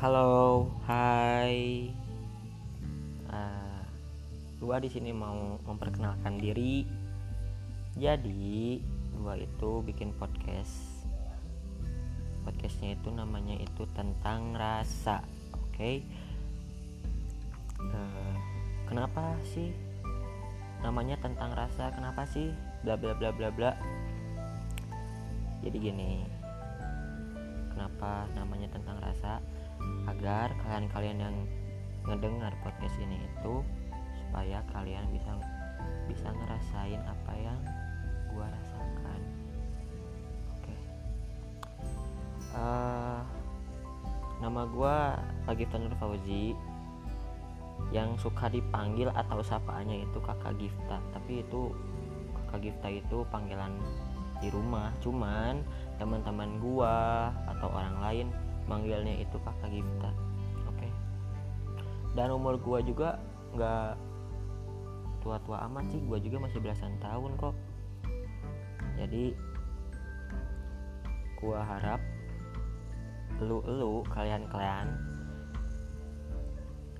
Halo, hai. Uh, gua di sini mau memperkenalkan diri. Jadi, gua itu bikin podcast. Podcastnya itu namanya itu tentang rasa, oke? Okay? Uh, kenapa sih namanya tentang rasa? Kenapa sih? Bla bla bla bla bla. Jadi gini, kenapa namanya tentang rasa? agar kalian-kalian yang ngedengar podcast ini itu supaya kalian bisa bisa ngerasain apa yang gua rasakan oke okay. uh, eh, nama gua lagi Tanur Fauzi yang suka dipanggil atau sapaannya itu kakak Gifta tapi itu kakak Gifta itu panggilan di rumah. Cuman teman-teman gua atau orang lain manggilnya itu kakak Gifta oke? Okay? dan umur gua juga nggak tua-tua amat sih. Gua juga masih belasan tahun kok. Jadi gua harap lu-lu kalian-kalian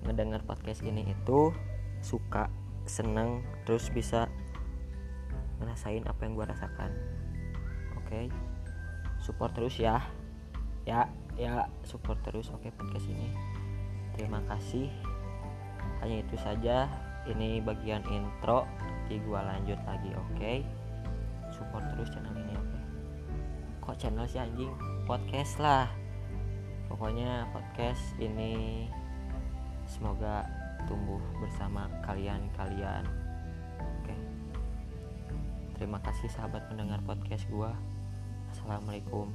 ngedenger podcast ini itu suka seneng terus bisa ngerasain apa yang gua rasakan okay? support terus ya. Ya ya support terus. Oke okay, podcast ini. Terima kasih. Hanya itu saja. Ini bagian intro. Nanti gua lanjut lagi oke. Okay? support terus channel ini oke. Okay? kok channel sih anjing? Podcast lah. Pokoknya podcast ini semoga tumbuh bersama kalian-kalian. Oke. Terima kasih sahabat mendengar podcast gua assalamualaikum